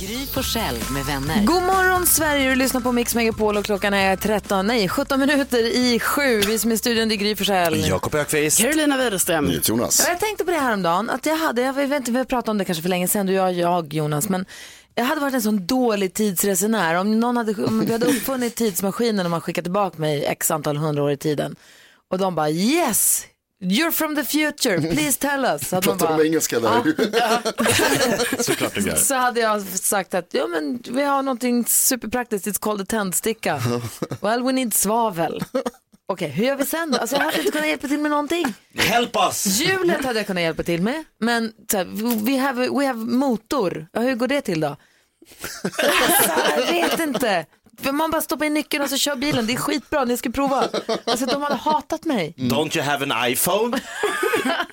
Gry Forssell med vänner. God morgon Sverige, du lyssnar på Mix Megapol och klockan är 13, nej 17 minuter i sju. Vi som är i studion, det är Gry Forssell. Jakob Ökvist. Carolina Widerström. Jonas. Ja, Jag tänkte på det här om dagen att jag hade, jag vet inte, vi har pratat om det kanske för länge sedan, du och jag, jag Jonas, men jag hade varit en sån dålig tidsresenär. Om, någon hade, om vi hade uppfunnit tidsmaskinen och man skickade tillbaka mig x antal hundra år i tiden och de bara yes, you're from the future, please tell us. Hade man Pratar bara, de engelska där? Såklart du gör. så hade jag sagt att ja, men vi har någonting superpraktiskt, it's called a tändsticka. Well, we need svavel. Okej, hur gör vi sen då? Alltså, jag hade inte kunnat hjälpa till med någonting. Help us! Hjulet hade jag kunnat hjälpa till med, men så här, we, have, we have motor. Ja, hur går det till då? Alltså, jag vet inte. Man bara stoppar in nyckeln och så kör bilen. Det är skitbra, ni ska prova. Alltså, de hade hatat mig. Don't you have an iPhone?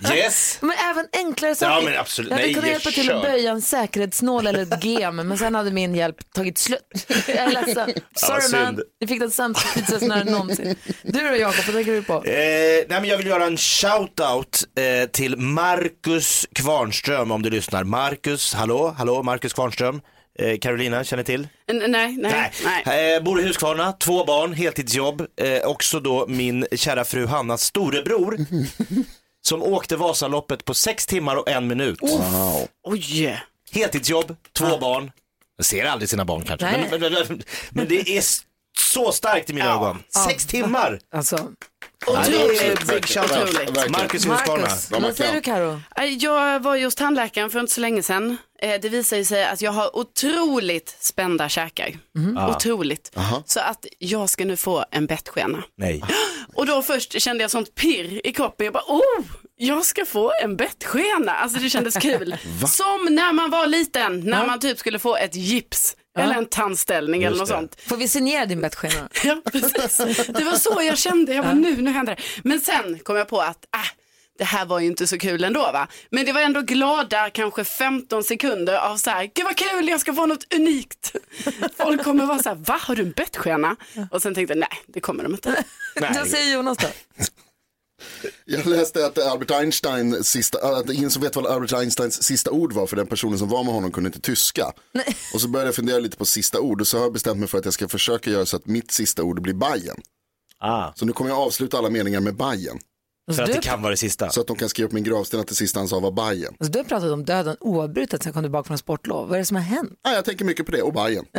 yes. Men även enklare saker. Ja, men absolut. Jag hade Nej, kunnat hjälpa till att böja en säkerhetsnål eller ett gem, men sen hade min hjälp tagit slut. Jag är ledsen. Sorry synd. man, ni fick den sämsta tidsresenären någonsin. Du då Jakob, vad tänker du på? Eh, nej men jag vill göra en shout-out eh, till Marcus Kvarnström om du lyssnar. Marcus, hallå, hallå, Marcus Kvarnström. Eh, Carolina, känner till? N- nej, nej, nej. Eh, bor i Huskvarna, två barn, heltidsjobb. Eh, också då min kära fru Hannas storebror. som åkte Vasaloppet på sex timmar och en minut. Oj. Heltidsjobb, två barn. Jag ser aldrig sina barn kanske. Men, men, men, men det är så starkt i mina ögon. Sex timmar! Alltså, Är big shout-out. Verkligen. Marcus i Huskvarna. Vad säger du Karo? Eh, Jag var just tandläkaren för inte så länge sedan. Eh, Det visar sig att jag har otroligt spända käkar. Otroligt. Så att jag ska nu få en bettskena. Nej. Och då först kände jag sånt pirr i kroppen. Jag bara, oh, jag ska få en bettskena. Alltså det kändes kul. Som när man var liten, när man typ skulle få ett gips. Eller en tandställning eller något det. sånt. Får vi signera din bettskena? Ja, precis. Det var så jag kände. Jag bara, nu, nu händer det. Men sen kom jag på att, äh, det här var ju inte så kul ändå va. Men det var ändå glada kanske 15 sekunder av så här, gud vad kul, jag ska få något unikt. Folk kommer vara så här, va, har du en bettskena? Och sen tänkte jag, nej, det kommer de inte. Vad säger Jonas då? Jag läste att Albert Einstein, sista, att ingen som vet vad Albert Einsteins sista ord var för den personen som var med honom kunde inte tyska. Och så började jag fundera lite på sista ord och så har jag bestämt mig för att jag ska försöka göra så att mitt sista ord blir Bajen. Ah, Så nu kommer jag avsluta alla meningar med Bajen. För att det kan vara det sista. Så att de kan skriva upp min gravsten att det sista han sa var Bajen. alltså, du har pratat om döden oavbrutet sen kom du tillbaka från sportlov. Vad är det som har hänt? Ja, jag tänker mycket på det och Bajen.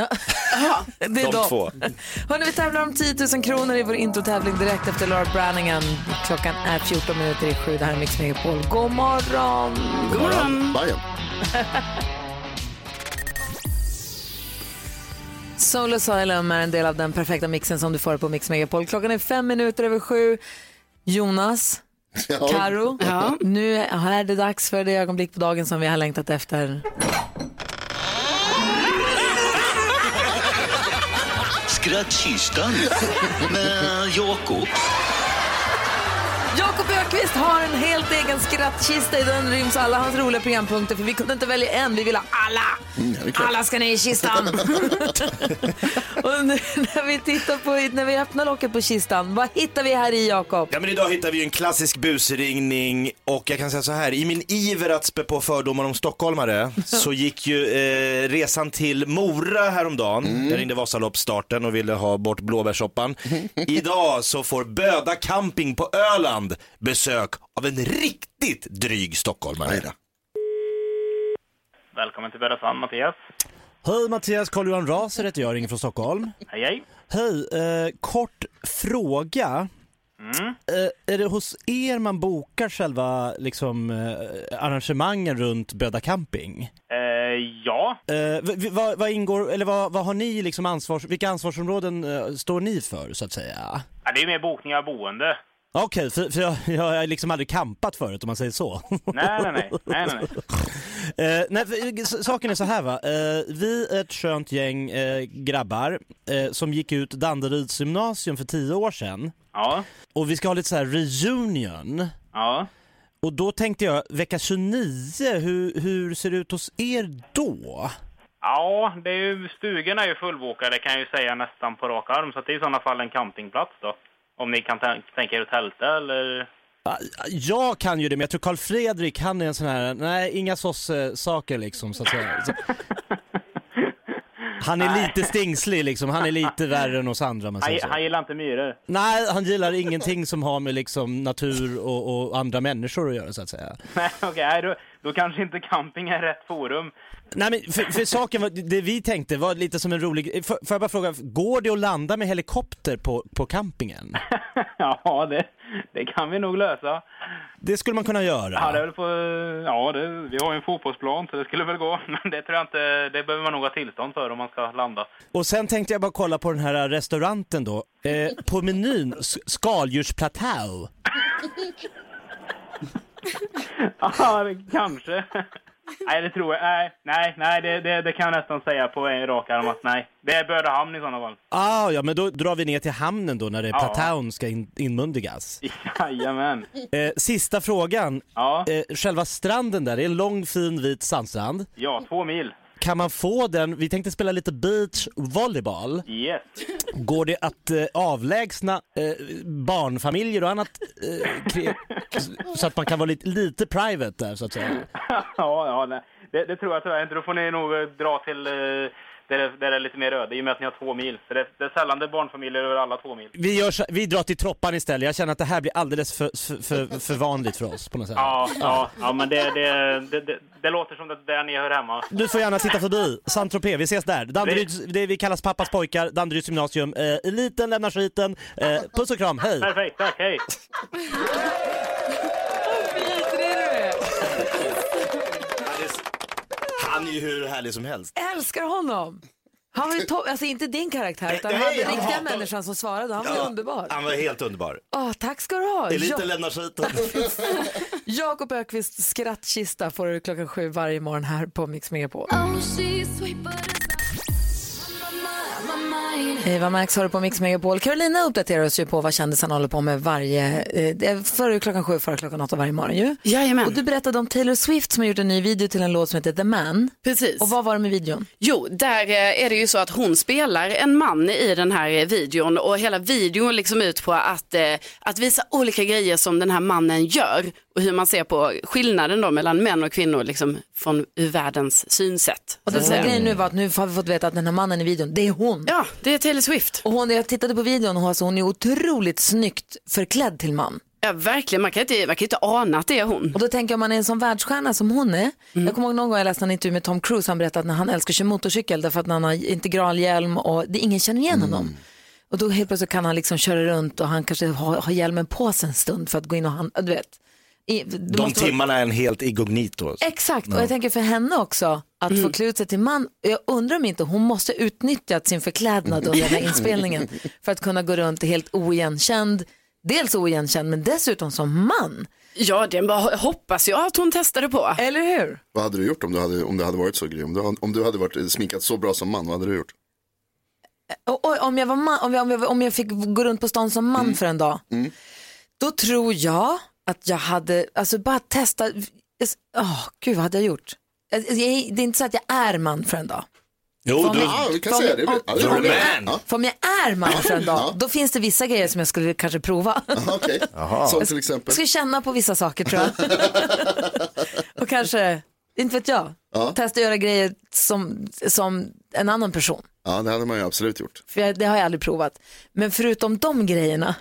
Det är De dem. två. Hörrni, vi tävlar om 10 000 kronor i vår introtävling direkt efter Laura Branningan. Klockan är 14 minuter i sju. Det här är Mix Megapol. God morgon! God morgon. Bajen. Soul Asylum är en del av den perfekta mixen som du får på Mix Megapol. Klockan är fem minuter över sju. Jonas, Ja. Karo, nu är det dags för det ögonblick på dagen som vi har längtat efter. Skrattkistan med Jakob. Jakob Ökvist har en helt egen skrattkista. I den ryms alla hans roliga programpunkter för vi kunde inte välja en, vi vill ha alla. Mm. Alla ska ner i kistan. nu, när vi tittar på, när vi öppnar locket på kistan, vad hittar vi här i Jakob? Ja men idag hittar vi ju en klassisk busringning och jag kan säga så här, i min iver att spä på fördomar om stockholmare så gick ju eh, resan till Mora häromdagen. Jag ringde Vasaloppsstarten och ville ha bort blåbärssoppan. Idag så får Böda camping på Öland besök av en riktigt dryg stockholmare. Välkommen till Bödasand, Mattias. Hej Mattias, Carl-Johan Raser heter jag, ringer från Stockholm. Hej, hej. Hej, eh, kort fråga. Eh, är det hos er man bokar själva liksom, eh, arrangemangen runt Böda camping? Eh, ja. Eh, v- v- vad, vad ingår, eller vad, vad har ni liksom ansvars, vilka ansvarsområden eh, står ni för så att säga? ja, det är mer bokning av boende. Okej, för, för jag, jag har liksom aldrig kampat förut om man säger så. Nej, nej, nej. nej, nej, nej. Eh, nej, för, s- saken är så här va, eh, vi är ett skönt gäng eh, grabbar eh, som gick ut Danderyds gymnasium för tio år sedan. Ja. Och vi ska ha lite så här reunion. Ja. Och då tänkte jag, vecka 29, hur, hur ser det ut hos er då? Ja, det är ju, stugorna är ju fullbokade kan jag ju säga nästan på rak arm. Så det är i sådana fall en campingplats då. Om ni kan tän- tänka er att tälta eller... Ah, Jag kan ju det, men jag tror Karl Fredrik, han är en sån här, nej inga sosse-saker liksom så att säga. Så, han är Nej. lite stingslig liksom, han är lite värre än oss andra man Han, han gillar inte myror. Nej, han gillar ingenting som har med liksom natur och, och andra människor att göra så att säga. Nej, okej, nej, då, då kanske inte camping är rätt forum. Nej men för, för saken var, det vi tänkte var lite som en rolig, får, får jag bara fråga, går det att landa med helikopter på, på campingen? Ja, det, det kan vi nog lösa. Det skulle man kunna göra. Ja, det är väl på, ja det, vi har ju en fotbollsplan så det skulle väl gå. Men det tror jag inte, det behöver man nog ha tillstånd för om man ska landa. Och sen tänkte jag bara kolla på den här restauranten då. Eh, på menyn, skaldjursplatå. Ja, det- kanske. Nej, det tror jag. Nej, nej, nej det, det, det kan jag nästan säga på rak arm att nej. Det är Bödahamn i sådana fall. Ah, ja, men då drar vi ner till hamnen då när det Ja. platån ska in, inmundigas. Jajamän. Eh, sista frågan. Ja. Eh, själva stranden där, det är en lång fin vit sandstrand. Ja, två mil. Kan man få den, vi tänkte spela lite beach volleyboll. Yes. Går det att eh, avlägsna eh, barnfamiljer och annat eh, kre- så att man kan vara lite, lite private där så att säga? ja, ja, nej. Det, det tror jag tyvärr inte. Då får ni nog eh, dra till eh, där, det, där det är lite mer öde i och med att ni har två mil. Så det, det är sällan det är barnfamiljer över alla två mil. Vi, gör, så- vi drar till Troppan istället, jag känner att det här blir alldeles för, för, för, för vanligt för oss på något sätt. Ja, ja, ja men det, det, det, det, det låter som det är där ni hör hemma. Du får gärna titta förbi, Saint-Tropez, vi ses där. Danderyds, det vi kallas pappas pojkar, Danderyds gymnasium. Eh, eliten lämnar skiten. Eh, puss och kram, hej! Perfekt, tack, hej! Han är ju hur härlig som helst. Älskar honom. Han var ju to- alltså inte din karaktär utan Nej, han den han riktiga hatar- människan som svarade. Han var ju underbar. Han var helt underbar. Åh, tack ska du ha. Eliten Ja- lämnar skiten. Jakob Ökvists skrattkista får du klockan sju varje morgon här på Mix Megapol. Eva Max har du på Mix Megapol. Carolina uppdaterar oss ju på vad kändisarna håller på med varje, eh, före klockan sju, före klockan åtta varje morgon ju. Jajamän. Och du berättade om Taylor Swift som har gjort en ny video till en låt som heter The Man. Precis. Och vad var det med videon? Jo, där eh, är det ju så att hon spelar en man i den här videon och hela videon liksom ut på att, eh, att visa olika grejer som den här mannen gör och hur man ser på skillnaden då mellan män och kvinnor liksom från världens synsätt. Och är säga. grejen nu var att nu har vi fått veta att den här mannen i videon, det är hon. Ja, det är Taylor Swift. Och hon, jag tittade på videon och alltså, hon är otroligt snyggt förklädd till man. Ja, verkligen. Man kan inte, man kan inte ana att det är hon. Och då tänker jag om man är en sån världsstjärna som hon är. Jag kommer ihåg någon gång jag läste en intervju med Tom Cruise, han berättade att när han älskar att köra motorcykel därför att han har integralhjälm och det, ingen känner igen honom. Och då helt plötsligt kan han liksom köra runt och han kanske har, har hjälmen på sig en stund för att gå in och han, du vet. I, De måste timmarna är en helt inkognito. Exakt, och jag tänker för henne också att få klä ut sig till man. Jag undrar om inte hon måste utnyttjat sin förklädnad under den här inspelningen för att kunna gå runt helt oigenkänd. Dels oigenkänd men dessutom som man. Ja, det bara hoppas jag att hon testade på. Eller hur? Vad hade du gjort om du hade, om det hade varit så Gry? Om du, om du hade varit sminkad så bra som man, vad hade du gjort? Och, och, om, jag var man, om, jag, om, jag, om jag fick gå runt på stan som man för en dag, då tror jag att jag hade, alltså bara testa, oh, gud vad hade jag gjort? Jag- jag- Det är inte så att jag är man för en dag. Jo, du, vi kan säga det. om- Ja. För om jag är man för en dag, då finns det vissa grejer som jag skulle kanske prova. Ja, Okej, som till exempel. Jag ska känna på vissa saker tror jag. och kanske, inte vet jag, Ja. testa att göra grejer som, som en annan person. Ja, det hade man ju absolut gjort. För jag, det har jag aldrig provat. Men förutom de grejerna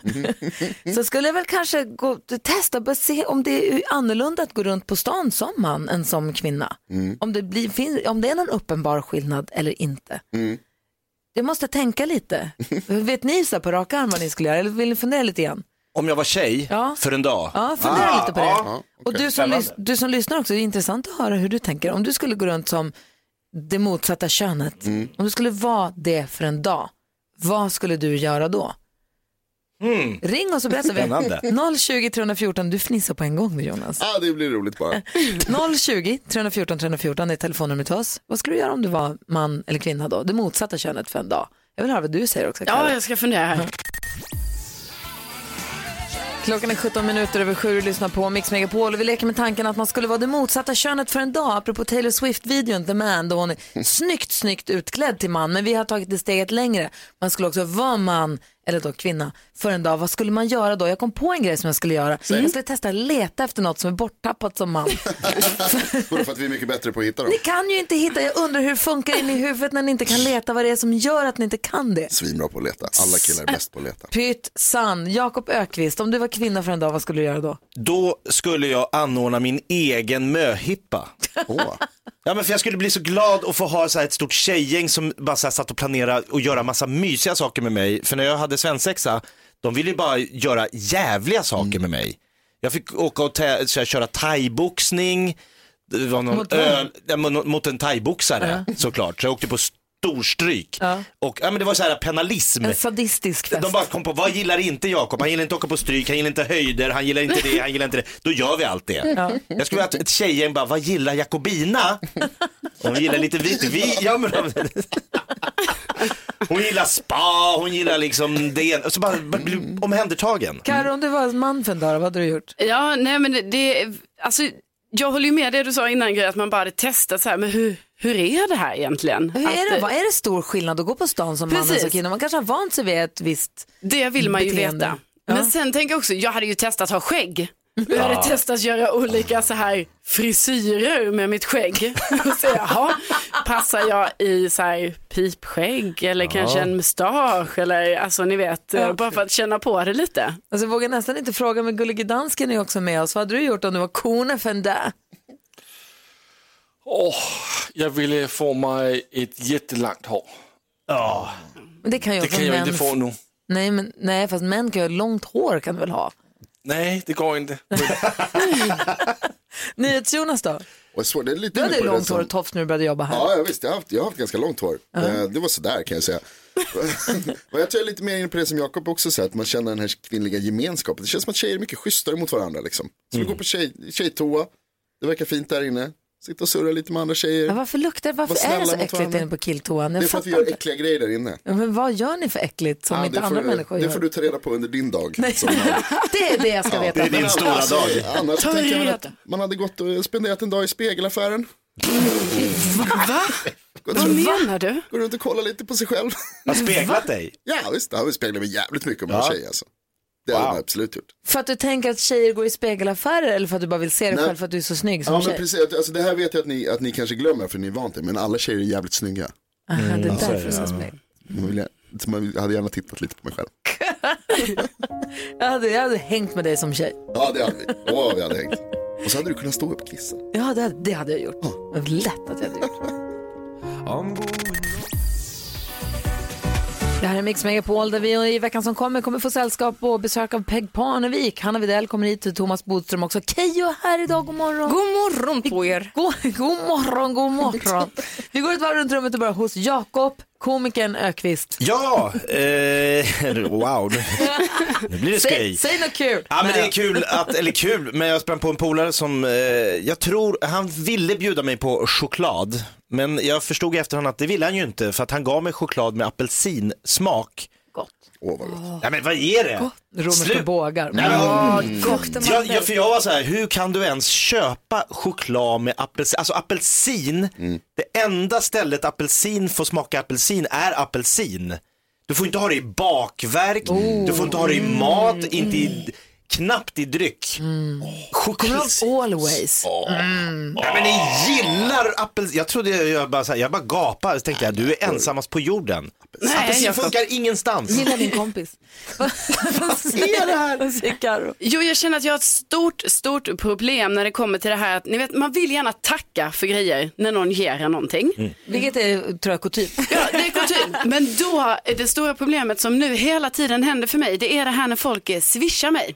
så skulle jag väl kanske gå, testa bara se om det är annorlunda att gå runt på stan som man än som kvinna. Om, det blir, fin, om det är någon uppenbar skillnad eller inte. Jag måste tänka lite. Vet ni så på rak arm vad ni skulle göra eller vill ni fundera lite grann? om jag var tjej Ja. för en dag. Ja, fundera lite på det. Ja, Och du som, du som lyssnar också, det är intressant att höra hur du tänker. Om du skulle gå runt som det motsatta könet. Mm. Om du skulle vara det för en dag, vad skulle du göra då? Ring oss och berätta. Spännande. 020 314, du fnissar på en gång nu Jonas. Ah, det blir roligt bara. 020 314 314 är telefonnumret till oss. Vad skulle du göra om du var man eller kvinna då? Det motsatta könet för en dag. Jag vill höra vad du säger också. Ja, Karo. jag ska fundera här. Klockan är 17 minuter över sju och lyssnar på Mix Megapol och vi leker med tanken att man skulle vara det motsatta könet för en dag. Apropå Taylor Swift-videon The Man då hon är snyggt, snyggt utklädd till man. Men vi har tagit det steget längre. Man skulle också vara man eller då kvinna för en dag. Vad skulle man göra då? Jag kom på en grej som jag skulle göra. Jag skulle testa att leta efter något som är borttappat som man. Bara för att vi är mycket bättre på att hitta dem. Ni kan ju inte hitta, jag undrar hur funkar in i huvudet när ni inte kan leta vad det är som gör att ni inte kan det. Svinbra på att leta. Alla killar är bäst på att leta. Pytt sann. Jakob Ökvist, om du var kvinna för en dag, vad skulle du göra då? Då skulle jag anordna min egen möhippa. Åh. Ja men för jag skulle bli så glad att få ha så ett stort tjejgäng som bara så här satt och planerade och göra massa mysiga saker med mig. För när jag hade svensexa, de ville ju bara göra jävliga saker med mig. Jag fick åka och här, köra thaiboxning, det var någon Mot öl, ja, mot, en thaiboxare såklart. Så jag åkte på storstryk. Ja. Och ja, men det var så här penalism. En sadistisk fest. De bara kom på, vad gillar inte Jakob? Han gillar inte att åka på stryk, han gillar inte höjder, han gillar inte det, han gillar inte det. Då gör vi allt det. Jag skulle vilja att ett tjejgäng bara, vad gillar Jakobina? Hon gillar lite vit vin. Ja, men, hon gillar spa, hon gillar liksom det. Och så bara bara bli omhändertagen. Karo, om du var man för en dag, vad hade du gjort? Ja, nej men det- det, alltså, jag håller ju med det du sa innan, att man bara hade testat så här, men hur, hur är det här egentligen? Hur är, Att, det, vad är det stor skillnad att gå på stan som man och som kvinna? Man kanske har vant sig vid ett visst... Det vill man ju beteende. veta. Ja. Men sen tänker jag också, jag hade ju testat ha skägg. Jag hade testat göra olika så här frisyrer med mitt skägg. Och se, jaha, passar jag i så här pipskägg eller kanske en mustasch eller alltså ni vet, eh, bara för att känna på det lite. Alltså, jag vågar nästan inte fråga, men Gullige Dansken är också med oss. Vad hade du gjort om du var kone för en dag? Åh, jag ville få mig ett jättelångt hår. Men det kan ju Det kan jag inte få nu. Nej, men, nej, fast män kan ju ha långt hår kan du väl ha? Nej, det går inte. NyhetsJonas då? Och så, det är lite Du hade långt hår och tofs när du började jobba här. Ja, ja visst, jag har haft, jag har haft ganska långt hår. Eh, Det var sådär kan jag säga. Jag tror jag är lite mer inne på det som Jakob också säger, att man känner den här kvinnliga gemenskapen. Det känns som att tjejer är mycket schysstare mot varandra. Liksom. Så vi går på tjej, tjejtoa, det verkar fint där inne. Sitta och surra lite med andra tjejer. Ja, varför luktar varför Var är det så äckligt inne på killtoan? det är för att vi gör inte. äckliga grejer där inne. Ja, men vad gör ni för äckligt som Ja, inte det, andra får, människor det gör? får du ta reda på under din dag. Nej, det är det jag ska veta. Det är din stora Alltså, dag. Annars Ta tänker jag att man hade gått och spenderat en dag i spegelaffären. Va? Vad menar du? gå runt och kolla lite på sig själv. Har speglat dig. Ja visst, det har vi speglat mig jävligt mycket om en Ja. tjej alltså. Det har Wow. man absolut gjort. För att du tänker att tjejer går i spegelaffärer eller för att du bara vill se dig Nej. själv för att du är så snygg som Ja men precis, alltså, det här vet jag att ni, att ni kanske glömmer för ni är vant er, men alla tjejer är jävligt snygga. Aha, det är Mm, är därför det. du ska spegla. Man, hade gärna tittat lite på mig själv. Jag hade, jag hade hängt med dig som tjej. Ja det hade vi, Åh, vi hade hängt. Och så hade du kunnat stå upp och kissa. Ja, det, hade- det hade jag gjort. Det var lätt att jag hade gjort. Det här är Mix Megapol där vi i veckan som kommer kommer få sällskap och besök av Peg Parnevik. Hanna Widell kommer hit, Thomas Bodström också. Keyyo är här idag, god morgon. God morgon på er. God, god morgon, god morgon. Vi går ett varv runt rummet och börjar hos Jakob, komikern Ökvist. Ja, eh, wow, nu, blir det skoj. säg något kul. Ja men det är kul att, eller kul, men jag sprang på en polare som, eh, jag tror, han ville bjuda mig på choklad. Men jag förstod i efterhand att det ville han ju inte för att han gav mig choklad med apelsinsmak. Gott. Åh vad gott. Ja men vad är det? Romerska Slut. bågar. Nej, men- Ja, Luktar Jag, mandel. jag, för jag var så här, hur kan du ens köpa choklad med apelsin? Alltså apelsin, det enda stället apelsin får smaka apelsin är apelsin. Du får inte ha det i bakverk, du får inte ha det i mat, inte i, knappt i dryck. Kommer Choklad. du ihåg Always? Ja, men ni gillar apelsin. Jag trodde jag, jag bara, så här, jag bara gapade, så tänkte jag, du är ensammast på jorden. apelsin jag funkar ingenstans. Gillar din kompis. Vad säger det här? Vad säger Karo? Jo, jag känner att jag har ett stort, stort problem när det kommer till det här att ni vet, man vill gärna tacka för grejer när någon ger en någonting. Vilket är, tror jag, kutym. Ja, det är kutym. Men då är det stora problemet som nu hela tiden händer för mig, det är det här när folk eh, swishar mig.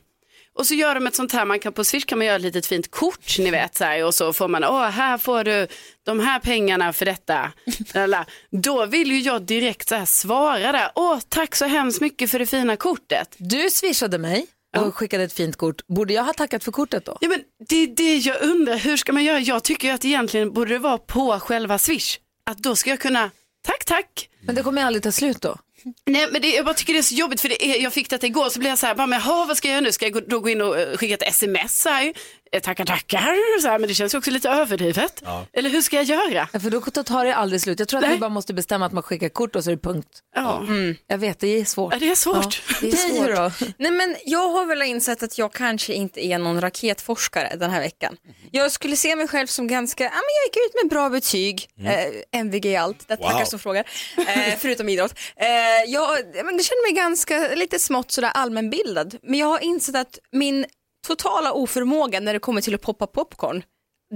Och så gör de ett sånt här, man kan på Swish kan man göra ett litet fint kort, ni vet, så här, och så får man, åh, här får du de här pengarna för detta. Lala. Då vill ju jag direkt så här svara där, åh, tack så hemskt mycket för det fina kortet. Du swishade mig och skickade ett fint kort. Borde jag ha tackat för kortet då? Ja, men det är det jag undrar, hur ska man göra? Jag tycker ju att egentligen borde det vara på själva Swish. Att då ska jag kunna, tack, tack. Men det kommer aldrig ta slut då. Nej men det, jag bara tycker det är så jobbigt för det är, jag fick det igår så blev jag så här, bara, men, aha, vad ska jag göra nu? Ska jag gå- då gå in och eh, skicka ett sms här? Eh, Tackar tackar, så här, men det känns ju också lite överdrivet. Eller hur ska jag göra? Ja, för då tar det aldrig slut. Jag tror att vi bara måste bestämma att man skickar kort och så är det punkt. Ja. Mm. Jag vet, det är svårt. Ja, det är svårt. Ja. Det är svårt. Nej, men jag har väl insett att jag kanske inte är någon raketforskare den här veckan. Jag skulle se mig själv som ganska, ja men jag gick ut med bra betyg, Mm. eh, MVG i allt, det Wow. tackar som frågar, eh, förutom idrott. Eh, jag, ja, men jag känner mig ganska, lite smått sådär allmänbildad, men jag har insett att min totala oförmåga när det kommer till att poppa popcorn,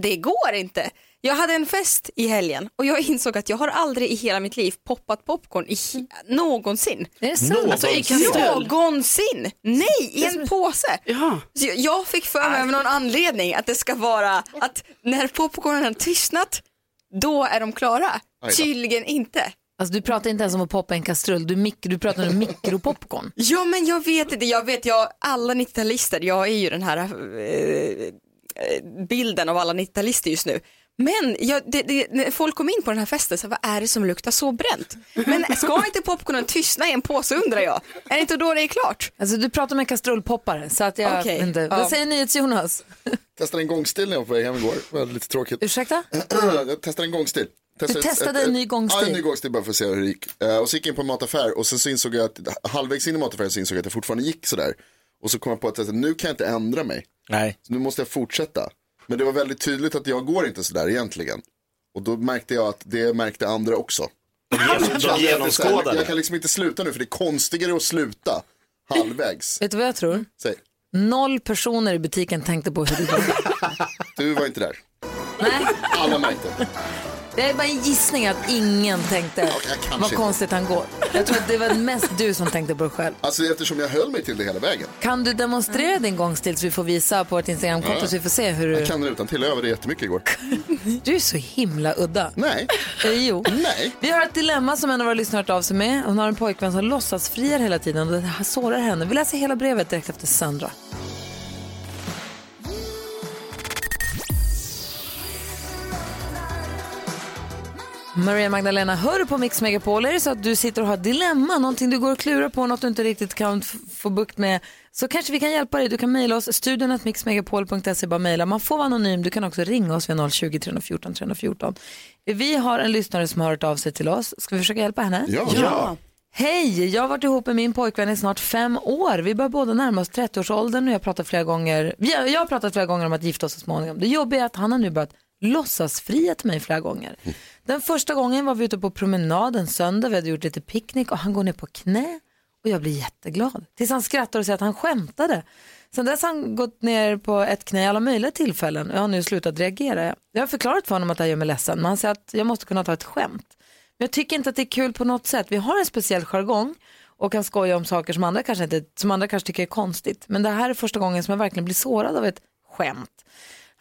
det går inte. Jag hade en fest i helgen och jag insåg att jag har aldrig i hela mitt liv poppat popcorn i, någonsin. Är det sant? Någonsin? Alltså i kastrull? Någonsin! Nej, i en påse. Ja. Så jag- jag fick för mig av någon anledning att det ska vara att när popcornen har tystnat, då är de klara. Aj då. Tydligen inte. Alltså, du pratar inte ens om att poppa en kastrull, du, mik- du pratar om mikropopcorn. Ja men jag vet inte, jag vet jag, alla 90-talister, jag är ju den här eh, eh, bilden av alla 90-talister just nu. Men jag, det, det, när folk kom in på den här festen, så vad är det som luktar så bränt? Men ska inte popcornen tystna i en påse undrar jag? Är det inte då det är klart? Alltså, du pratar om en kastrullpoppare, så att jag Okej. inte... Ja. Vad säger NyhetsJonas? Testade en gångstil när jag var på väg hem igår. Det var lite tråkigt. Ursäkta? jag testade en gångstil. Testade Du testade en ny gångstil? Ja, en ny gångstil bara för att se hur det gick. Eh, och så gick jag in på en mataffär och sen så insåg jag att halvvägs in i mataffären så insåg jag att jag fortfarande gick sådär. Och så kom jag på att nu kan jag inte ändra mig. Nej. Så nu måste jag fortsätta. Men det var väldigt tydligt att jag går inte sådär egentligen. Och då märkte jag att det märkte andra också. de genomskådade. Jag kan liksom inte sluta nu för det är konstigare att sluta halvvägs. Vet du vad jag tror? Säg, Noll personer i butiken tänkte på hur det går. du var inte där. Nej. Alla märkte. Det är bara en gissning att ingen tänkte vad inte. konstigt han går. Jag tror att det var mest du som tänkte på det själv. Alltså eftersom jag höll mig till det hela vägen. Kan du demonstrera din gångstil så vi får visa på vårt Instagramkonto så vi får se hur du... Jag kan den utan till. Jag övade jättemycket igår. Du är så himla udda. Nej. Eh, jo. Nej. Vi har ett dilemma som en av våra lyssnare har hört av sig med. Hon har en pojkvän som låtsas friar hela tiden och det sårar henne. Vi läser hela brevet direkt efter Sandra. Maria Magdalena, hör du på Mix Megapol? Är det så att du sitter och har ett dilemma, någonting du går och klurar på, något du inte riktigt kan få bukt med, så kanske vi kan hjälpa dig. Du kan mejla oss, studion att mixmegapol.se, bara mejla. Man får vara anonym, du kan också ringa oss vid 020-314 314. Vi har en lyssnare som har hört av sig till oss. Ska vi försöka hjälpa henne? Ja. Ja. Hej, jag har varit ihop med min pojkvän i snart fem år. Vi börjar båda närma oss 30-årsåldern och jag har pratat flera gånger, jag har pratat flera gånger om att gifta oss så småningom. Det jobbiga är att han har nu börjat låtsasfriat till mig flera gånger. Den första gången var vi ute på promenaden söndag, vi hade gjort lite picknick och han går ner på knä och jag blir jätteglad. Tills han skrattar och säger att han skämtade. Sen dess har han gått ner på ett knä i alla möjliga tillfällen och jag har nu slutat reagera. Jag har förklarat för honom att det här gör mig ledsen, men han säger att jag måste kunna ta ett skämt. Men jag tycker inte att det är kul på något sätt. Vi har en speciell jargong och kan skoja om saker som andra kanske, inte, som andra kanske tycker är konstigt. Men det här är första gången som jag verkligen blir sårad av ett skämt.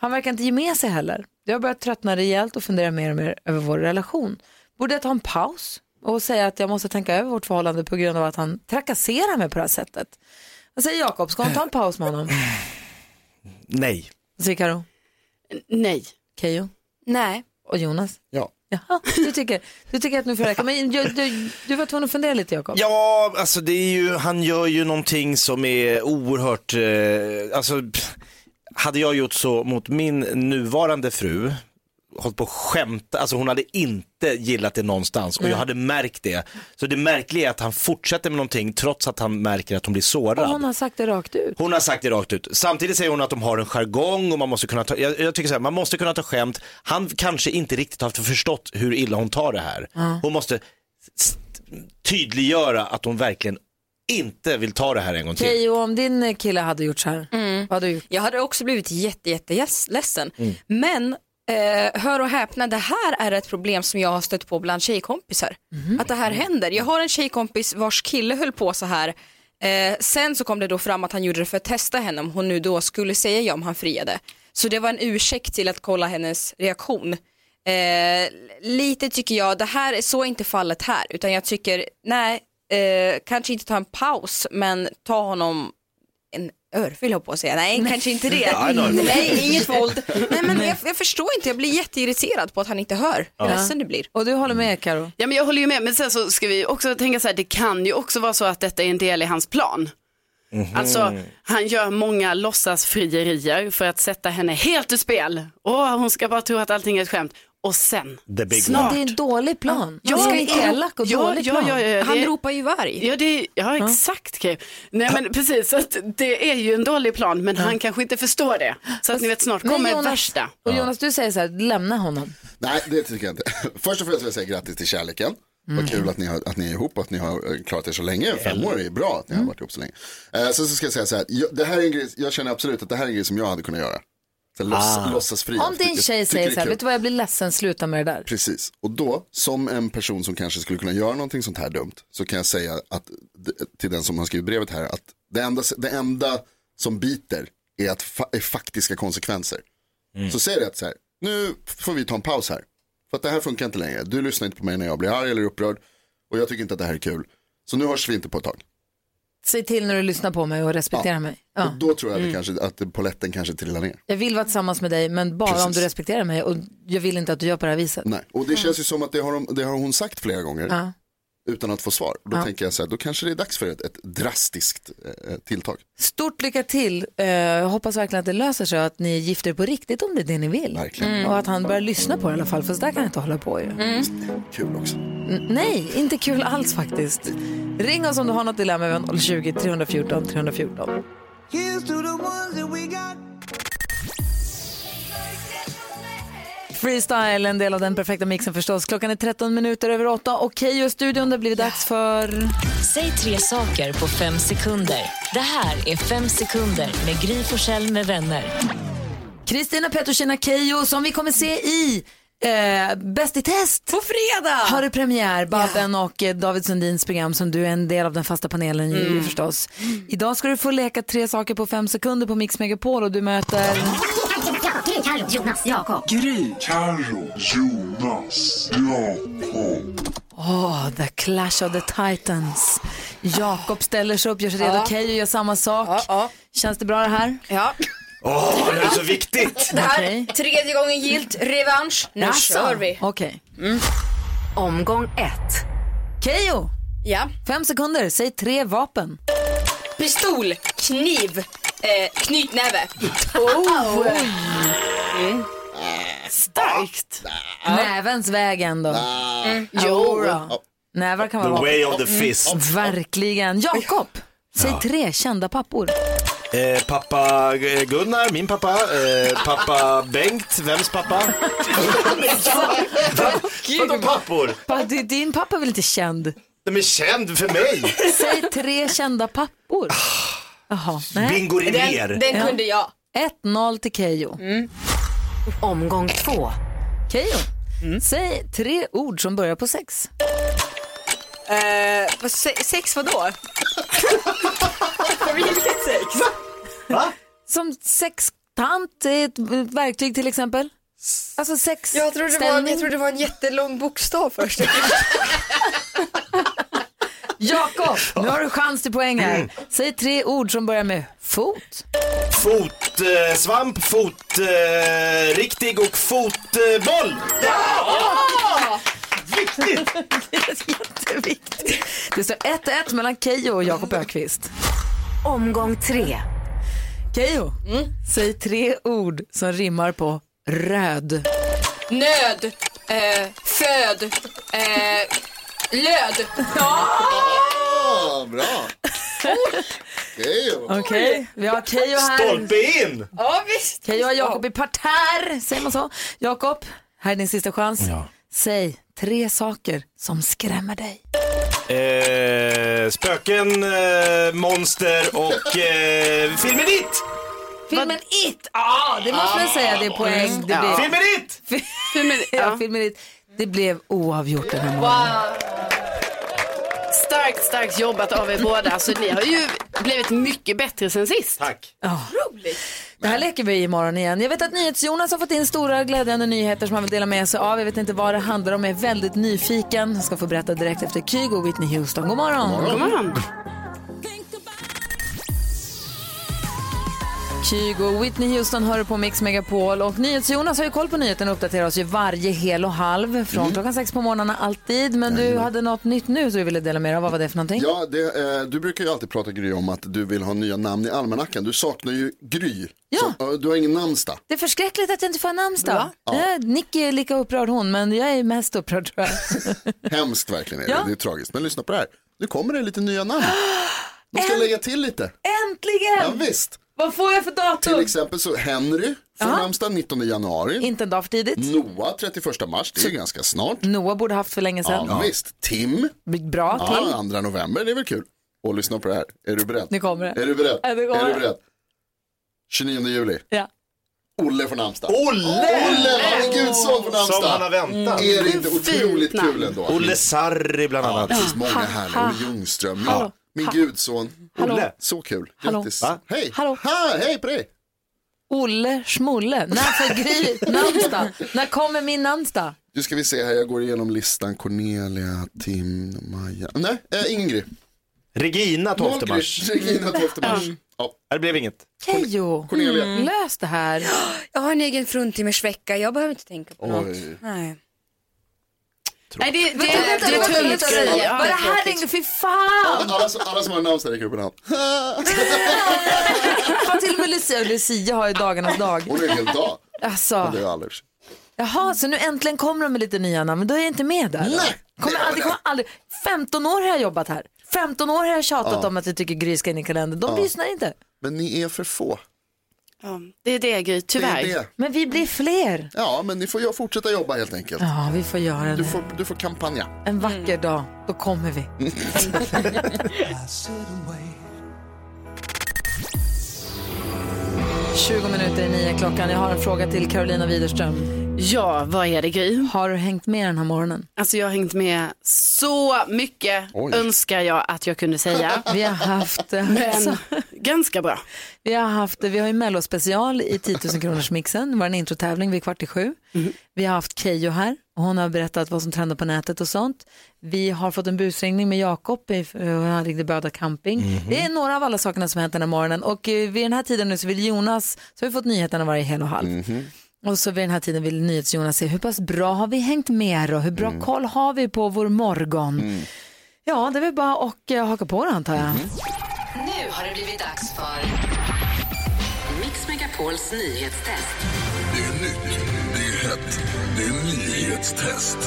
Han verkar inte ge med sig heller. Jag har börjat tröttna rejält och fundera mer och mer över vår relation. Borde jag ta en paus och säga att jag måste tänka över vårt förhållande på grund av att han trakasserar mig på det här sättet? Vad säger Jakob, ska hon ta en paus med honom? Nej. Vad säger Karo? Nej. Keyyo? Nej. Och Jonas? Ja. Jaha, du tycker, du tycker att nu får det räcka. Men du, du, du var tvungen att fundera lite Jakob. Ja, alltså det är ju, han gör ju någonting som är oerhört, eh, alltså pff, hade jag gjort så mot min nuvarande fru, hållit på att skämta, alltså hon hade inte gillat det någonstans och jag hade märkt det. Så det märkliga är att han fortsätter med någonting trots att han märker att hon blir sårad. Och hon har sagt det rakt ut. Hon har sagt det rakt ut. Samtidigt säger hon att de har en jargong och man måste kunna ta, jag, jag tycker så här, man måste kunna ta skämt. Han kanske inte riktigt har förstått hur illa hon tar det här. Hon måste st- tydliggöra att hon verkligen inte vill ta det här en gång till. Keyyo, om din kille hade gjort så här, vad hade du gjort? Jag hade också blivit jätte, jätte yes- ledsen. Mm. Men eh, hör och häpna, det här är ett problem som jag har stött på bland tjejkompisar. Att det här händer. Jag har en tjejkompis vars kille höll på så här Eh, sen så kom det då fram att han gjorde det för att testa henne om hon nu då skulle säga ja om han friade. Så det var en ursäkt till att kolla hennes reaktion. Eh, lite tycker jag, det här är så inte fallet här, utan jag tycker, nej, eh, kanske inte ta en paus, men ta honom en örfil på att säga, nej kanske inte det. Nej, inget våld. Nej men jag, jag förstår inte, jag blir jätteirriterad på att han inte hör hur Ja. ledsen det blir. Och du håller med Karo? Ja men jag håller ju med, men sen så ska vi också tänka så här, det kan ju också vara så att detta är en del i hans plan. Alltså han gör många låtsasfrierier för att sätta henne helt ur spel. Åh, hon ska bara tro att allting är ett skämt. Och sen, The big snart. Det är en dålig plan. Ja, Han är ja, elak och ja, dålig ja, plan. ja, ja, Han ropar ju varg. Ja, det, ja exakt. Kay. Nej men precis, så att det är ju en dålig plan men han kanske inte förstår det. Så att ni vet snart kommer Jonas- värsta. Och Jonas, du säger så här, lämna honom. Nej, det tycker jag inte. Först och främst vill jag säga grattis till kärleken. Mm. Vad kul att ni, har, att ni är ihop och att ni har eh, klarat er så länge. Fem år är bra att ni har Mm. varit ihop så länge. Eh, sen så ska jag säga så här, jag, det här är en grej, jag känner absolut att det här är en grej som jag hade kunnat göra. Så låts, Ah. Låtsas fria. Om din Jag tjej säger så här, vet du vad jag blir ledsen, sluta med det där. Precis, och då som en person som kanske skulle kunna göra någonting sånt här dumt så kan jag säga att, till den som har skrivit brevet här att det enda, det enda som biter är, att fa, är faktiska konsekvenser. Så säg det att så här, nu får vi ta en paus här. För att det här funkar inte längre. Du lyssnar inte på mig när jag blir arg eller upprörd och jag tycker inte att det här är kul. Så nu hörs vi inte på ett tag. Säg till när du lyssnar på mig och respekterar mig. Ja. Och då tror jag Mm. kanske, att poletten kanske trillar ner. Jag vill vara tillsammans med dig, men bara om Precis. du respekterar mig och jag vill inte att du gör på det här viset. Nej. Och det känns ju som att det har, de, det har hon sagt flera gånger. Ja. Utan att få svar. Då Ja. tänker jag så här, då kanske det är dags för ett, ett drastiskt eh, tilltag. Stort lycka till. Eh, Jag hoppas verkligen att det löser sig och att ni gifter er på riktigt om det är det ni vill. Verkligen. Mm. Och att han börjar lyssna på det i alla fall, för så där kan han inte hålla på ju. Kul också. N- Nej, inte kul alls faktiskt. Ring oss om du har något dilemma över 020-314 314. Freestyle, en del av den perfekta mixen förstås. Klockan är 13 minuter över 8 och Keyyo studion, det blivit dags för... Säg tre saker på fem sekunder. Det här är Fem sekunder med Gry Forssell med vänner. Kristina Petrushina Keyyo som vi kommer se i eh, Bäst i test. På fredag! Har du premiär, Babben och eh, David Sundins program som du är en del av den fasta panelen i Mm. förstås. Idag ska du få leka tre saker på fem sekunder på Mix Megapol och du möter... Jonas, Jakob. Gry, Carro, Jonas, Jakob. Åh, The Clash of the Titans. Jakob ställer sig upp, gör sig redo. Ja. Keyyo gör samma sak. Känns det bra det här? Ja. Åh, det är så viktigt! Det här, tredje gången gilt, revansch. Nu Jaså? kör vi. Okej. Omgång ett. Keyyo, Ja. fem sekunder, säg tre vapen. Pistol, kniv, eh, knytnäve. Oh. Mm. Starkt. Nävens väg ändå. Mm. Jo då. Nävar kan The vara way vapen. of the fist. Verkligen. Jakob, säg Ja. tre kända pappor. Eh, pappa eh, Gunnar, min pappa. Eh, pappa Bengt, vems pappa? Vadå pappor? Pa, du- din pappa är väl inte känd? De är känd för mig. Säg tre kända pappor. Jaha, nej. Bingo Rimér. Den, den kunde jag. 1-0 till Keyyo. Omgång två. Keyyo, säg tre ord som börjar på sex. Eh, vad, se, sex vadå? Vilket sex? Va? Som sextant, ett verktyg till exempel. Alltså sex Jag trodde, det var, jag trodde det var en jättelång bokstav först. Jakob, nu har du chans till poäng här. Säg tre ord som börjar med fot. Fotsvamp, eh, svamp, fot, eh, riktig och fotboll. Ja! Viktigt! Jätteviktigt. Det står 1-1 mellan Keyyo och Jakob Ökvist. Omgång tre. Keyyo, säg tre ord som rimmar på röd. Nöd, eh, föd, eh, löd. Ah, bra. Okej. Okej, vi har Keyyo här. Stolpe in! Ja visst. Keyyo har Jakob i parterr, säger man så? Jakob, här är din sista chans. Säg tre saker som skrämmer dig. Eh, spöken, eh, monster och eh, filmen It! Filmen It! Ja, det måste man säga, det är poäng. Det Ja. blir... Filmen It! Filmen, Ja, ja. filmen It. Det blev oavgjort den här morgonen. starkt, starkt jobbat av er båda. Alltså, ni har ju blivit mycket bättre sen sist. Tack. Det här leker vi imorgon igen. Jag vet att NyhetsJonas har fått in stora glädjande nyheter som han vill dela med sig av. Jag vet inte vad det handlar om, jag är väldigt nyfiken. Jag ska få berätta direkt efter Kygo och Whitney Houston. God morgon! God morgon. Kygo Whitney Houston hör på Mix Megapol och NyhetsJonas har ju koll på nyheterna och uppdaterar oss ju varje hel och halv från Mm. klockan sex på morgnarna alltid. Men du hade något nytt nu så du ville dela med dig av. Vad var det för någonting? Ja, det, eh, du brukar ju alltid prata Gry om att du vill ha nya namn i almanackan. Du saknar ju Gry. Ja. Så, eh, du har ingen namnsdag. Det är förskräckligt att jag inte får en namnsdag. Va? Ja. Nicky är lika upprörd hon, men jag är mest upprörd tror jag. Hemskt verkligen är det. Ja. Det är tragiskt. Men lyssna på det här. Nu kommer det lite nya namn. De ska lägga till lite. Äntligen! Ja, visst. Vad får jag för datum? Till exempel så Henry får namnsdag 19 januari. Inte en dag för tidigt. Noah 31 mars, det är ganska snart. Noah borde haft för länge sedan. Ja, visst. Tim, Bra ja, 2 november, det är väl kul. Och lyssna på det här. Är du beredd? Nu kommer det. Är du beredd? Ja. Är du beredd? 29 juli. Ja. Olle får namnsdag. Olle! Olle, han är Gudsson får namnsdag. Som han har väntat. Är det inte otroligt namn. kul ändå? Olle Sarri bland Ja, annat. det finns många härliga. Olle Ljungström. Ja. Min gudson. Hallå. Olle. Så kul. Grattis. Hej. Hallå. Ha, hej på dig. Olle Schmolle. När får Gry namnsdag? När kommer min namnsdag? Nu ska vi se här, jag går igenom listan. Cornelia, Tim, Maja. Nej, äh, Gry. Regina 12 Noll Gry. mars. Regina 12 mars. Ja. Det blev inget. Keyyo, Cornelia. mm. lös det här. Jag har en egen fruntimmersvecka, jag behöver inte tänka på något. Oj. Nej. Nej, det, det, Vänta, vänta, det är tungt grej. Ja, Vad det det är här ringde, fy fan! Alla, som- alla som har namnsdag räcker upp en hand. Fan, till och med Lucia, Lucia har ju dagarnas dag. Hon är en hel dag. Alltså, Det är aldrig. jaha, så nu äntligen kommer de med lite nya namn, men då är jag inte med där. Nej, Kommer aldrig, kommer aldrig. 15 år har jag jobbat här. 15 år har jag tjatat Ja. om att jag tycker Gry ska in i kalendern. De lyssnar inte. Men ni är för få. Ja, det är det, Gry, Det tyvärr. är det. Men vi blir fler. Ja, men ni får ju fortsätta jobba helt enkelt. Ja, vi får göra Du det. får, du får kampanja. En vacker dag, då kommer vi. 20 minuter i nio klockan. Jag har en fråga till Carolina Widerström. Ja, vad är det, Gry? Har du hängt med den här morgonen? Alltså jag har hängt med så mycket, Oj. önskar jag att jag kunde säga. Vi har haft, Men ganska bra. vi har haft, vi har ju mellospecial i 10 000 kronors mixen. Det var en introtävling vid kvart i sju. Vi har haft Keyyo här och hon har berättat vad som trendar på nätet och sånt. Vi har fått en busringning med Jakob, i- och han ringde Böda camping. Det är några av alla sakerna som har hänt den här morgonen och eh, vid den här tiden nu så vill Jonas, så har vi fått nyheterna varje hel och halv. Och så vid den här tiden vill NyhetsJonas se hur pass bra har vi hängt med och hur bra koll har vi på vår morgon. Ja, det är väl bara att eh, haka på det antar jag. Nu har det blivit dags för Mix Megapols nyhetstest. Det är nytt, det är hett, det är nyhetstest.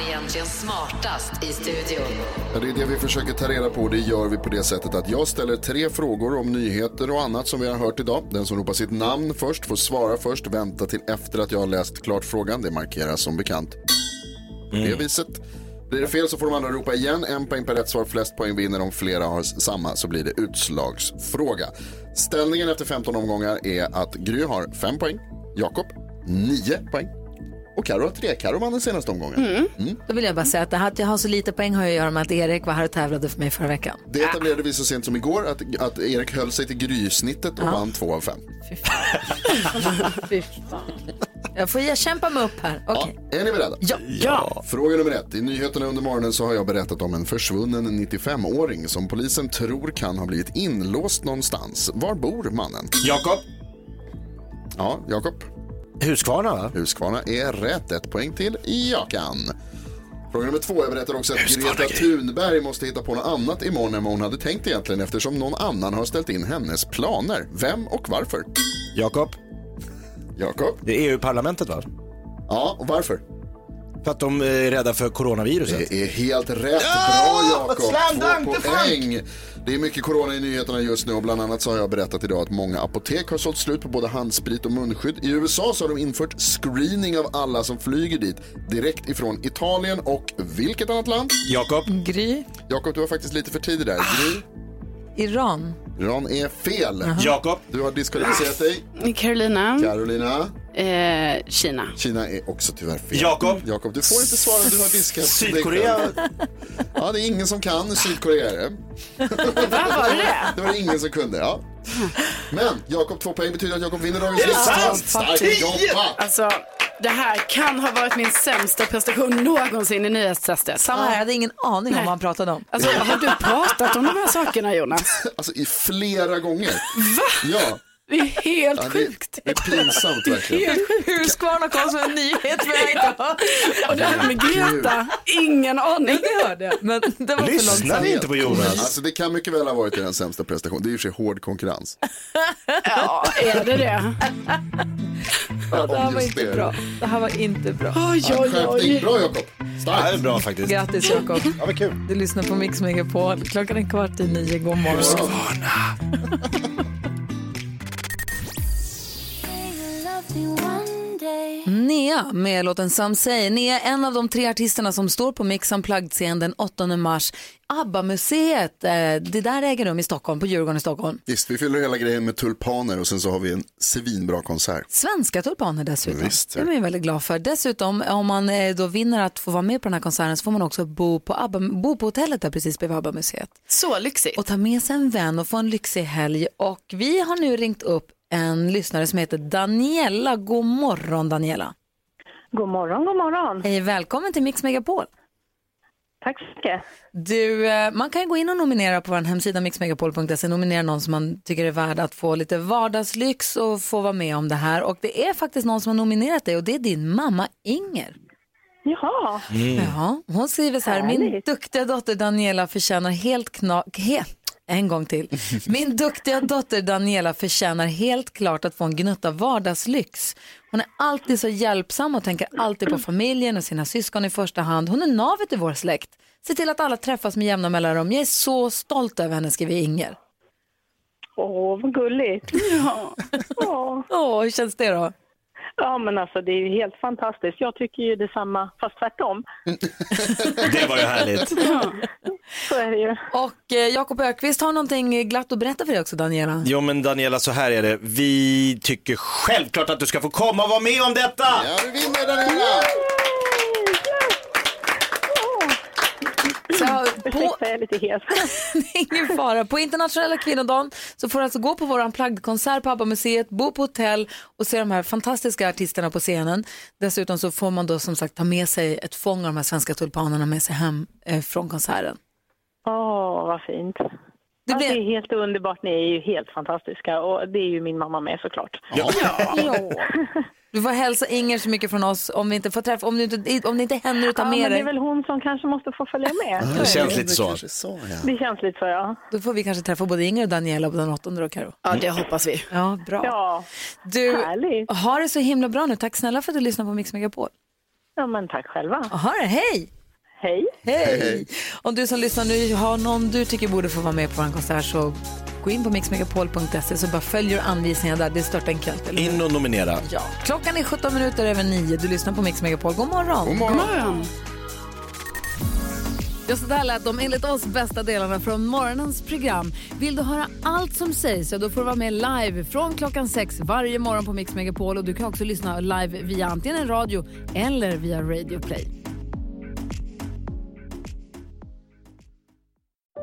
Är egentligen smartast i studion? Ja, det är det vi försöker ta reda på. Det gör vi på det sättet att jag ställer tre frågor om nyheter och annat som vi har hört idag. Den som ropar sitt namn först får svara först. Vänta till efter att jag har läst klart frågan. Det markeras som bekant på det viset. Blir det fel så får de andra ropa igen. En poäng per rätt svar. Flest poäng vinner. Om flera har samma så blir det utslagsfråga. Ställningen efter 15 omgångar är att Gry har 5 poäng, Jakob 9 poäng och Karo har 3. Karo vann den senaste omgången. Då vill jag bara säga att det här att jag har så lite poäng har att göra med att Erik var här och tävlade för mig förra veckan. Det etablerade vi så sent som igår att, att Erik höll sig till Gry-snittet och vann två av fem. Fy fan. Jag får jag kämpa mig upp här. Okej. Ja, är ni beredda? Ja. Ja. Fråga nummer ett. I nyheterna under morgonen så har jag berättat om en försvunnen 95-åring som polisen tror kan ha blivit inlåst någonstans. Var bor mannen? Jakob. Ja, Jakob. Huskvarna va? Huskvarna är rätt. Ett poäng till Jakan. Fråga nummer två. Jag berättar också att Greta Thunberg måste hitta på något annat imorgon än vad hon hade tänkt egentligen eftersom någon annan har ställt in hennes planer. Vem och varför? Jakob. Jakob. Det är EU-parlamentet va? Ja, och varför? För att de är rädda för coronaviruset. Det är helt rätt. Ja, Bra Jakob. Två poäng. Det är mycket corona i nyheterna just nu och bland annat så har jag berättat idag att många apotek har sålt slut på både handsprit och munskydd. I USA så har de infört screening av alla som flyger dit direkt ifrån Italien och vilket annat land? Jakob. Gry. Jakob, du var faktiskt lite för tidig där. Gry, Iran. Iran är fel. Jakob. Du har diskvalificerat dig. Carolina. Carolina. Eh, Kina. Kina är också tyvärr fel. Jakob. Jakob, du får inte svara, du har diskat. Sydkorea. Ja, det är ingen som kan. Sydkorea. Vad var det? Det var det ingen som kunde, ja. Men Jakob, två poäng betyder att Jakob vinner dagens lista. Starkt jobbat! Alltså, det här kan ha varit min sämsta prestation någonsin i nyhetstestet. Samma här, jag hade ingen aning om Nej. vad han pratade om. Alltså, har du pratat om de här sakerna Jonas? Alltså i flera gånger. Va? Ja. Det är helt ja det, sjukt. det är pinsamt verkligen. Husqvarna kom som en nyhet för mig idag. Och det här med Greta, ingen aning. Det hörde jag, men det var Lyssnar ni inte på Jonas? Alltså det kan mycket väl ha varit den sämsta prestationen. Det är för sig hård konkurrens. Ja, är det det? Ja, det här var inte det. bra. Det här var inte bra. Oj, Ja, oj, oj. Bra Jakob. Ja, det Starkt. är bra faktiskt. Grattis Jakob. Ja, vad kul. Du lyssnar på Mix Megapol. Klockan är kvart i nio. God morgon. Nea med låten Some Say. Nea är en av de tre artisterna som står på Mix Unplugged-scen den 8 mars. ABBA-museet, eh, det där äger rum i Stockholm, på Djurgården i Stockholm. Visst, vi fyller hela grejen med tulpaner och sen så har vi en svinbra konsert. Svenska tulpaner dessutom. Visst, det är man ju väldigt glad för. Dessutom, om man eh, då vinner att få vara med på den här konserten så får man också bo på, Abba, bo på hotellet där precis bredvid ABBA-museet. Så lyxigt. Och ta med sig en vän och få en lyxig helg. Och vi har nu ringt upp en lyssnare som heter Daniela. God morgon Daniela. God morgon, god morgon. Hej, välkommen till Mix Megapol. Tack så mycket. Du, eh, man kan gå in och nominera på vår hemsida mixmegapol.se, nominera någon som man tycker är värd att få lite vardagslyx och få vara med om det här. Och det är faktiskt någon som har nominerat dig och det är din mamma Inger. Jaha. Ja, hon skriver så här, min Härligt. duktiga dotter Daniela förtjänar helt knak... He, en gång till. Min duktiga dotter Daniela förtjänar helt klart att få en gnutta vardagslyx. Hon är alltid så hjälpsam och tänker alltid på familjen och sina syskon i första hand. Hon är navet i vår släkt. Se till att alla träffas med jämna mellanrum. Jag är så stolt över henne, skriver Inger. Åh, vad gulligt. Ja. Åh. Hur känns det då? Ja, men alltså det är ju helt fantastiskt. Jag tycker ju detsamma, fast tvärtom. Det var ju härligt. Så är det ju. Och eh, Jakob Ökvist har någonting glatt att berätta för dig också, Daniela. Jo men Daniela, så här är det. Vi tycker självklart att du ska få komma och vara med om detta. Ja, du vinner Daniela! Så, på, Ursäkta, jag är lite hes. Ingen fara. På internationella kvinnodagen så får du alltså gå på vår Unplugged-konsert på ABBA-museet, bo på hotell och se de här fantastiska artisterna på scenen. Dessutom så får man då som sagt ta med sig ett fång av de här svenska tulpanerna med sig hem eh, från konserten. Åh, vad fint. Det Det, blir- det är helt underbart. Ni är ju helt fantastiska och det är ju min mamma med såklart. Ja. Du får hälsa Inger så mycket från oss om vi inte får träffa, om det inte, om det inte händer att ta Ja, men med det är väl hon som kanske måste få följa med. Det känns lite så. Kanske så, ja. Det känns lite så, ja. Då får vi kanske träffa både Inger och Daniela på den åttonde då, Karo. Ja, det hoppas vi. Ja, bra. Ja, Du, härligt. ha det så himla bra nu. Tack snälla för att du lyssnar på Mix Megapol. Ja, men tack själva. Ha det, hej! Hej. Hej! Om du som lyssnar nu har någon du tycker borde få vara med på en konsert så gå in på mixmegapol.se så bara följer anvisningarna där. Det är stört enkelt. Eller? In och nominera. Ja. Klockan är 17 minuter över 9. Du lyssnar på Mix Megapol. God morgon! God morgon. morgon. Ja, så där lät de enligt oss bästa delarna från morgonens program. Vill du höra allt som sägs så då får du vara med live från klockan sex varje morgon på Mix Megapol. Och du kan också lyssna live via antingen radio eller via Radio Play.